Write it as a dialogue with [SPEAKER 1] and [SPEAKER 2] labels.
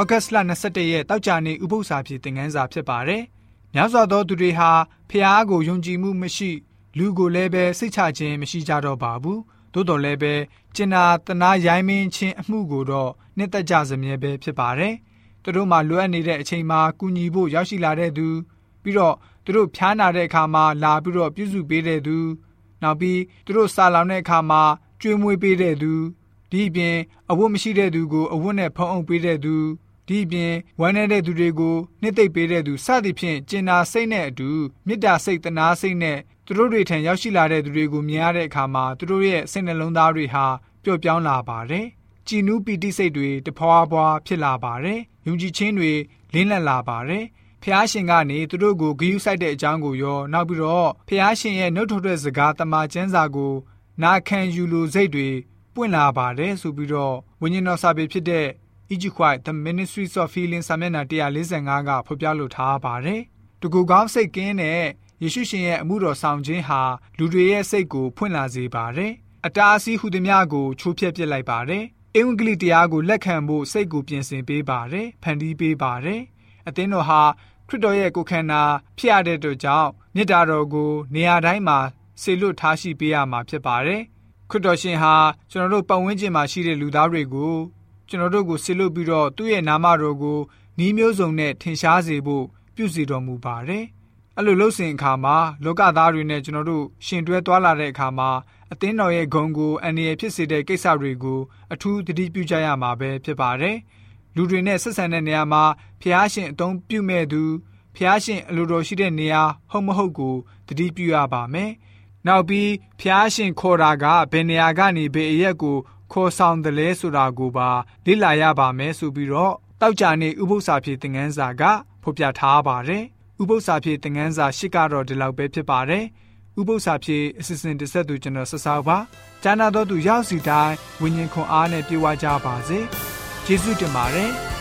[SPEAKER 1] ဩဂတ်စ်လ22ရက်တောက်ကြနေဥပုသ္စာဖြစ်သင်ခန်းစာဖြစ်ပါတယ်။များစွာသောသူတွေဟာဖျားကိုယုံကြည်မှုမရှိလူကိုလည်းပဲစိတ်ချခြင်းမရှိကြတော့ပါဘူး။သို့တော်လည်းပဲကျင်နာတနာရိုင်းမင်းခြင်းအမှုကိုတော့နှစ်သက်ကြစမြဲပဲဖြစ်ပါတယ်။သူတို့မှလိုအပ်နေတဲ့အချိန်မှာကူညီဖို့ရောက်ရှိလာတဲ့သူပြီးတော့သူတို့ဖျားနာတဲ့အခါမှာလာပြီးတော့ပြုစုပေးတဲ့သူနောက်ပြီးသူတို့စာလောင်တဲ့အခါမှာကျွေးမွေးပေးတဲ့သူ ဒီအပြင်အဝတ်မရှိတဲ့သူကိုအဝတ်နဲ့ဖုံးအုပ်ပေးတဲ့သူဒီအပြင်ဝမ်းနည်းတဲ့သူတွေကိုနှစ်သိမ့်ပေးတဲ့သူစသဖြင့်ကျင်နာစိတ်နဲ့အတူမေတ္တာစိတ်တနာစိတ်နဲ့သူတို့တွေထံရောက်ရှိလာတဲ့သူတွေကိုမြင်ရတဲ့အခါမှာသူတို့ရဲ့စိတ်နှလုံးသားတွေဟာပျော့ပြောင်းလာပါတယ်။ကြည်နူးပီတိစိတ်တွေတဖွာဖွာဖြစ်လာပါတယ်။ယုံကြည်ခြင်းတွေလင်းလက်လာပါတယ်။ဖះရှင်ကနေသူတို့ကိုဂယုစိုက်တဲ့အကြောင်းကိုရောနောက်ပြီးတော့ဖះရှင်ရဲ့နှုတ်ထွက်တဲ့စကားတမန်ကျမ်းစာကိုနာခံယူလိုစိတ်တွေ ပွင့်လာပါတယ်ဆိုပြီးတော့ဝိညာဉ်တော်စာပေဖြစ်တဲ့ Egypt The Ministries of Healing စာမျက်နှာ145ကဖော်ပြလိုထားပါတယ်။တကူကောင်းစိတ်ကင်းတဲ့ယေရှုရှင်ရဲ့အမှုတော်ဆောင်ခြင်းဟာလူတွေရဲ့စိတ်ကိုဖွင့်လာစေပါတယ်။အတားအဆီးဟူသည်များကိုချိုးဖျက်ပစ်လိုက်ပါတယ်။အင်္ဂလိပ်တရားကိုလက်ခံဖို့စိတ်ကိုပြင်ဆင်ပေးပါတယ်။ဖန်တီးပေးပါတယ်။အသင်းတော်ဟာခရစ်တော်ရဲ့ကိုယ်ခန္ဓာဖြစ်ရတဲ့အတွက်ကြောင့်မေတ္တာတော်ကိုနေရာတိုင်းမှာဆေလွတ်ထားရှိပေးရမှာဖြစ်ပါတယ်။ ခရစ်တော်ရှင်ဟာကျွန်တော်တို့ပတ်ဝန်းကျင်မှာရှိတဲ့လူသားတွေကိုကျွန်တော်တို့ကိုဆေလွတ်ပြီးတော့သူ့ရဲ့နာမတော်ကိုနှီးမျိုးစုံနဲ့ထင်ရှားစေဖို့ပြုစီတော်မူပါတယ်။အဲ့လိုလှုပ်စဉ်အခါမှာလောကသားတွေနဲ့ကျွန်တော်တို့ရှင်တွဲသွားလာတဲ့အခါမှာအသင်းတော်ရဲ့ဂုံကိုအန္တရာယ်ဖြစ်စေတဲ့ကိစ္စတွေကိုအထူးသတိပြုကြရမှာပဲဖြစ်ပါတယ်။လူတွေနဲ့ဆက်ဆံတဲ့နေရာမှာဖះရှင်အသုံးပြုမဲ့သူဖះရှင်အလိုတော်ရှိတဲ့နေရာဟုတ်မဟုတ်ကိုသတိပြုရပါမယ်။ နောက်ပြီးဖះရှင်ခေါ်တာကဘယ်နေရာကနေဘယ်အရက်ကိုခေါ်ဆောင်တယ်လဲဆိုတာကိုပါလေ့လာရပါမယ်ဆိုပြီးတော့တောက်ကြနေဥပု္ပ္ပစာဖြစ်တဲ့ငန်းစာကဖော်ပြထားပါတယ်။ဥပု္ပ္ပစာဖြစ်တဲ့ငန်းစာရှစ်ကတော့ဒီလောက်ပဲဖြစ်ပါတယ်။ဥပု္ပ္ပစာဖြစ်အစစ်စင်တစ်ဆက်သူကျွန်တော်ဆက်စားပါ။ကျမ်းနာတော်သူရောက်စီတိုင်းဝิญဉ်ခွန်အားနဲ့ပြေဝကြပါစေ။ယေရှုတင်ပါတယ်။